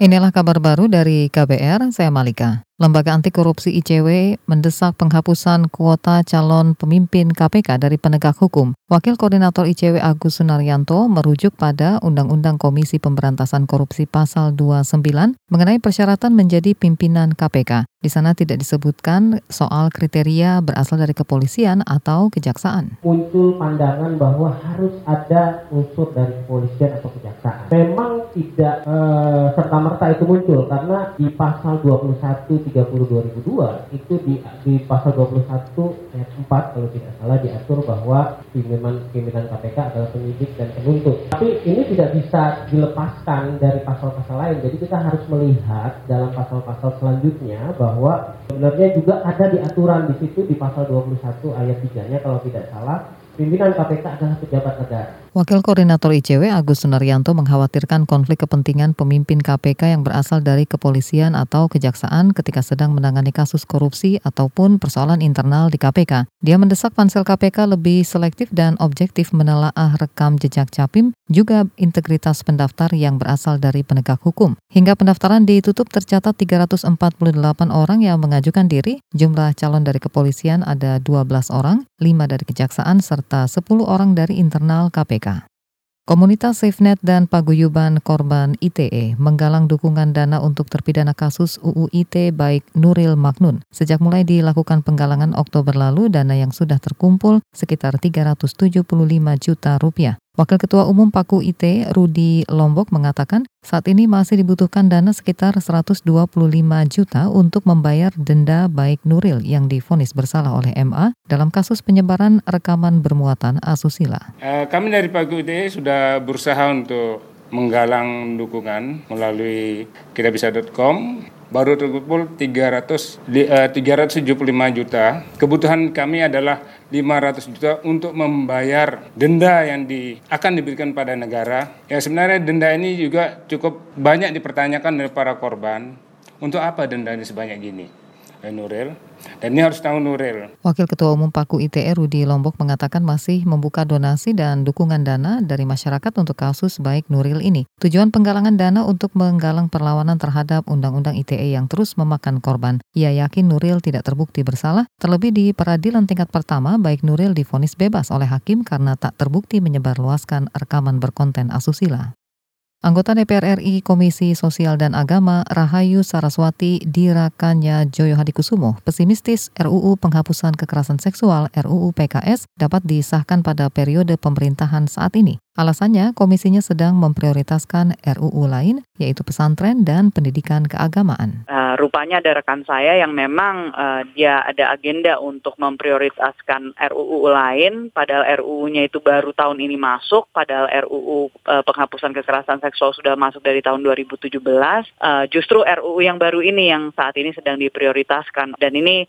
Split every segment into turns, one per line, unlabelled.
Inilah kabar baru dari KBR, saya Malika. Lembaga Anti Korupsi ICW mendesak penghapusan kuota calon pemimpin KPK dari penegak hukum. Wakil Koordinator ICW Agus Sunaryanto merujuk pada Undang-Undang Komisi Pemberantasan Korupsi Pasal 29 mengenai persyaratan menjadi pimpinan KPK. Di sana tidak disebutkan soal kriteria berasal dari kepolisian atau kejaksaan.
Muncul pandangan bahwa harus ada unsur dari kepolisian atau kejaksaan. Memang tidak eh, serta-merta itu muncul karena di pasal 21 30 2002 itu di, di pasal 21 ayat 4 kalau tidak salah diatur bahwa pimpinan pimpinan KPK adalah penyidik dan penuntut. Tapi ini tidak bisa dilepaskan dari pasal-pasal lain. Jadi kita harus melihat dalam pasal-pasal selanjutnya bahwa sebenarnya juga ada di aturan di situ di pasal 21 ayat 3-nya kalau tidak salah pimpinan KPK adalah pejabat negara.
Wakil Koordinator ICW Agus Sunaryanto mengkhawatirkan konflik kepentingan pemimpin KPK yang berasal dari kepolisian atau kejaksaan ketika sedang menangani kasus korupsi ataupun persoalan internal di KPK. Dia mendesak pansel KPK lebih selektif dan objektif menelaah rekam jejak capim, juga integritas pendaftar yang berasal dari penegak hukum. Hingga pendaftaran ditutup tercatat 348 orang yang mengajukan diri, jumlah calon dari kepolisian ada 12 orang, 5 dari kejaksaan, serta 10 orang dari internal KPK. Komunitas SafeNet dan Paguyuban Korban ITE menggalang dukungan dana untuk terpidana kasus UU ITE baik Nuril Magnun. Sejak mulai dilakukan penggalangan Oktober lalu, dana yang sudah terkumpul sekitar 375 juta rupiah. Wakil Ketua Umum Paku IT Rudi Lombok mengatakan saat ini masih dibutuhkan dana sekitar 125 juta untuk membayar denda baik Nuril yang difonis bersalah oleh MA dalam kasus penyebaran rekaman bermuatan asusila.
Eh, kami dari Paku IT sudah berusaha untuk menggalang dukungan melalui kitabisa.com baru terkumpul 300 uh, 375 juta. Kebutuhan kami adalah 500 juta untuk membayar denda yang di, akan diberikan pada negara. Ya sebenarnya denda ini juga cukup banyak dipertanyakan oleh para korban. Untuk apa denda ini sebanyak gini? Nuril. Dan ini harus tahu Nuril.
Wakil Ketua Umum Paku ITE Rudi Lombok mengatakan masih membuka donasi dan dukungan dana dari masyarakat untuk kasus baik Nuril ini. Tujuan penggalangan dana untuk menggalang perlawanan terhadap Undang-Undang ITE yang terus memakan korban. Ia yakin Nuril tidak terbukti bersalah, terlebih di peradilan tingkat pertama baik Nuril difonis bebas oleh hakim karena tak terbukti menyebarluaskan rekaman berkonten asusila. Anggota DPR RI Komisi Sosial dan Agama Rahayu Saraswati Dirakanya Joyo Hadikusumo pesimistis RUU penghapusan kekerasan seksual RUU PKS dapat disahkan pada periode pemerintahan saat ini. Alasannya, komisinya sedang memprioritaskan RUU lain, yaitu pesantren dan pendidikan keagamaan.
Uh, rupanya ada rekan saya yang memang uh, dia ada agenda untuk memprioritaskan RUU lain, padahal RUU-nya itu baru tahun ini masuk, padahal RUU uh, eh, penghapusan kekerasan seksual sudah masuk dari tahun 2017. Uh, justru RUU yang baru ini yang saat ini sedang diprioritaskan, dan ini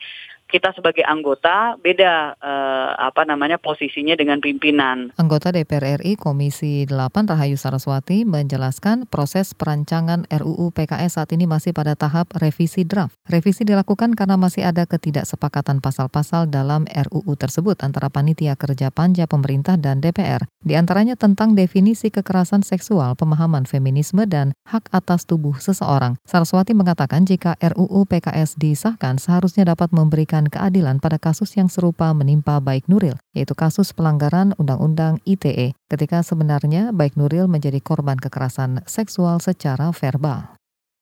kita sebagai anggota beda eh, apa namanya posisinya dengan pimpinan.
Anggota DPR RI Komisi 8 Rahayu Saraswati menjelaskan proses perancangan RUU PKS saat ini masih pada tahap revisi draft. Revisi dilakukan karena masih ada ketidaksepakatan pasal-pasal dalam RUU tersebut antara panitia kerja panja pemerintah dan DPR. Di antaranya tentang definisi kekerasan seksual, pemahaman feminisme dan hak atas tubuh seseorang. Saraswati mengatakan jika RUU PKS disahkan seharusnya dapat memberikan memberikan keadilan pada kasus yang serupa menimpa Baik Nuril, yaitu kasus pelanggaran Undang-Undang ITE, ketika sebenarnya Baik Nuril menjadi korban kekerasan seksual secara verbal.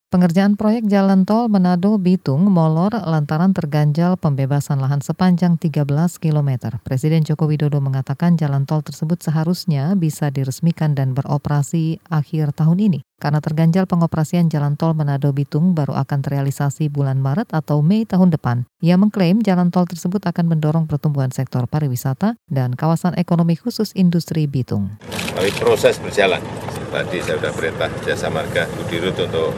Pengerjaan proyek jalan tol Manado Bitung molor lantaran terganjal pembebasan lahan sepanjang 13 km. Presiden Joko Widodo mengatakan jalan tol tersebut seharusnya bisa diresmikan dan beroperasi akhir tahun ini. Karena terganjal pengoperasian jalan tol Manado Bitung baru akan terrealisasi bulan Maret atau Mei tahun depan. Ia mengklaim jalan tol tersebut akan mendorong pertumbuhan sektor pariwisata dan kawasan ekonomi khusus industri Bitung.
Tapi proses berjalan tadi saya sudah perintah jasa marga Budirut untuk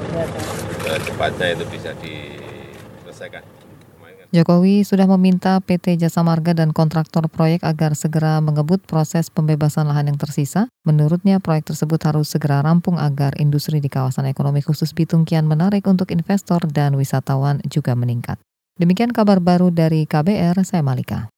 cepatnya itu bisa diselesaikan.
Jokowi sudah meminta PT Jasa Marga dan kontraktor proyek agar segera mengebut proses pembebasan lahan yang tersisa. Menurutnya, proyek tersebut harus segera rampung agar industri di kawasan ekonomi khusus Bitung kian menarik untuk investor dan wisatawan juga meningkat. Demikian kabar baru dari KBR, saya Malika.